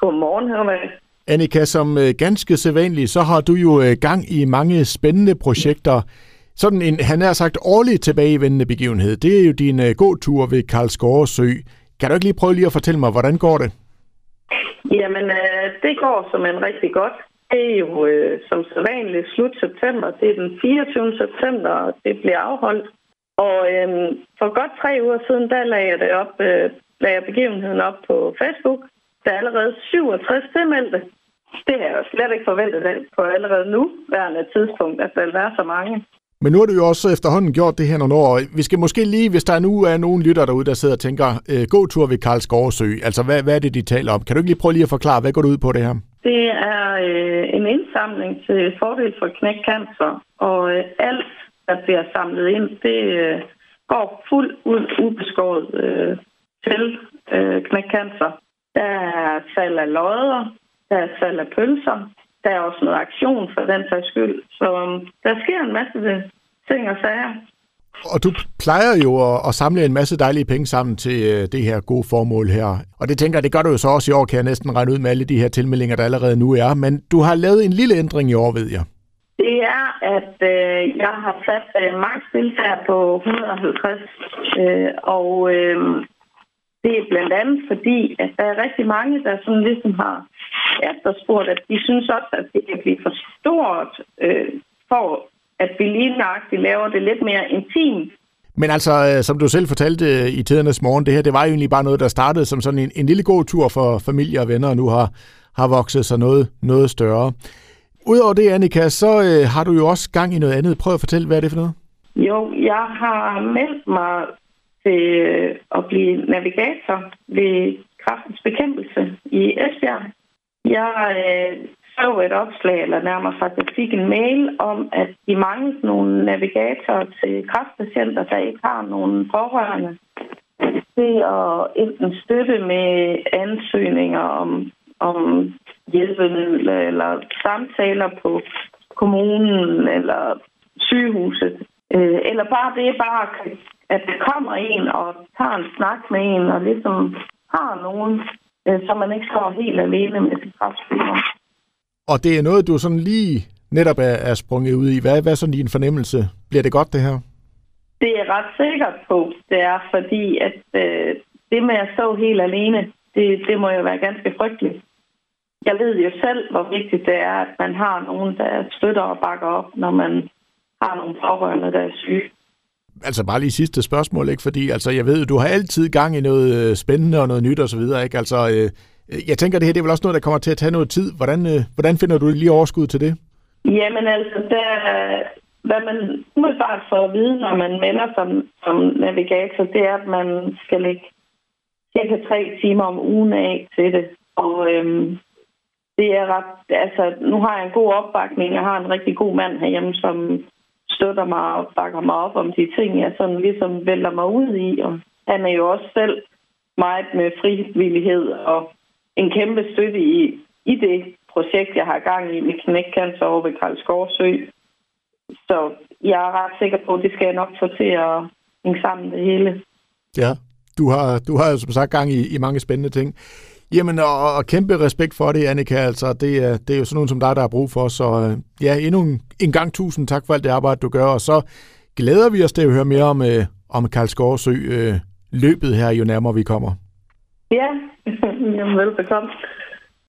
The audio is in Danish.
Godmorgen, Herman. Annika, som øh, ganske sædvanligt, så har du jo øh, gang i mange spændende projekter. Sådan en, han er sagt, årligt tilbagevendende begivenhed. Det er jo din uh, gåtur ved Karlsgårde Sø. Kan du ikke lige prøve lige at fortælle mig, hvordan går det? Jamen, øh, det går som en rigtig godt. Det er jo øh, som sædvanligt slut september. Det er den 24. september, og det bliver afholdt. Og øh, for godt tre uger siden, der lagde jeg det op, øh, lagde jeg begivenheden op på Facebook. Der er allerede 67 tilmeldte. Det har jeg slet ikke forventet på allerede nu, værende tidspunkt, at der vil være så mange. Men nu har du jo også efterhånden gjort det her nogle år. Vi skal måske lige, hvis der nu er nogen lytter derude, der sidder og tænker, øh, gå tur ved Karls Gårdsø. Altså, hvad, hvad er det, de taler om? Kan du ikke lige prøve lige at forklare, hvad går du ud på det her? Det er øh, en indsamling til fordel for knækcancer, og øh, alt, der bliver samlet ind, det øh, går fuldt ud ubeskåret øh, til øh, knækcancer. Der er salg af lodder, der er salg af pølser, der er også noget aktion for den sags skyld. Så um, der sker en masse ting og sager. Og du plejer jo at, at samle en masse dejlige penge sammen til uh, det her gode formål her. Og det tænker jeg, det gør du jo så også i år, kan jeg næsten regne ud med alle de her tilmeldinger, der allerede nu er. Men du har lavet en lille ændring i år, ved jeg. Det er, at øh, jeg har sat øh, max deltager på 150. Øh, og øh, det er blandt andet fordi, at der er rigtig mange, der sådan ligesom har efterspurgt, at de synes også, at det kan blive for stort øh, for, at vi lige nøjagtigt laver det lidt mere intimt. Men altså, øh, som du selv fortalte øh, i tidernes morgen, det her, det var jo egentlig bare noget, der startede som sådan en, en lille god tur for familie og venner, og nu har, har vokset sig noget, noget større. Udover det, Annika, så øh, har du jo også gang i noget andet. Prøv at fortælle, hvad er det for noget? Jo, jeg har meldt mig til øh, at blive navigator ved kraftens bekæmpelse i Esbjerg. Jeg øh, så et opslag, eller nærmere faktisk fik en mail om, at de mangler nogle navigatorer til kraftpatienter, der ikke har nogen pårørende til at enten støtte med ansøgninger om, om hjælpemidler eller samtaler på kommunen eller sygehuset. Øh, eller bare det bare, at der kommer en og tager en snak med en og ligesom har nogen, øh, så man ikke står helt alene med sin kræftsygdom. Og det er noget, du sådan lige netop er, er sprunget ud i. Hvad, hvad er sådan din fornemmelse? Bliver det godt, det her? Det er ret sikkert på. Det er fordi, at øh, det med at stå helt alene, det, det må jo være ganske frygteligt. Jeg ved jo selv, hvor vigtigt det er, at man har nogen, der støtter og bakker op, når man har nogle pårørende, der er syge altså bare lige sidste spørgsmål, ikke? Fordi altså, jeg ved, du har altid gang i noget øh, spændende og noget nyt og så videre, ikke? Altså, øh, øh, jeg tænker, det her det er vel også noget, der kommer til at tage noget tid. Hvordan, øh, hvordan finder du lige overskud til det? Jamen altså, der, hvad man umiddelbart får at vide, når man melder som, som navigator, det er, at man skal lægge cirka tre timer om ugen af til det. Og øhm, det er ret, altså, nu har jeg en god opbakning. Jeg har en rigtig god mand herhjemme, som støtter mig og bakker mig op om de ting, jeg sådan ligesom vælter mig ud i. Og han er jo også selv meget med frivillighed og en kæmpe støtte i, i det projekt, jeg har gang i med knækcancer over ved Karlsgård Sø. Så jeg er ret sikker på, at det skal jeg nok få til at hænge sammen det hele. Ja, du har, du har jo som sagt gang i, i mange spændende ting. Jamen, og, og kæmpe respekt for det, Annika. Altså, det, er, det er jo sådan nogen som dig, der har brug for. Så øh, ja, endnu en, en gang tusind tak for alt det arbejde, du gør. Og så glæder vi os til at høre mere om, øh, om Karl Sø øh, løbet her, jo nærmere vi kommer. Ja, jamen velbekomme.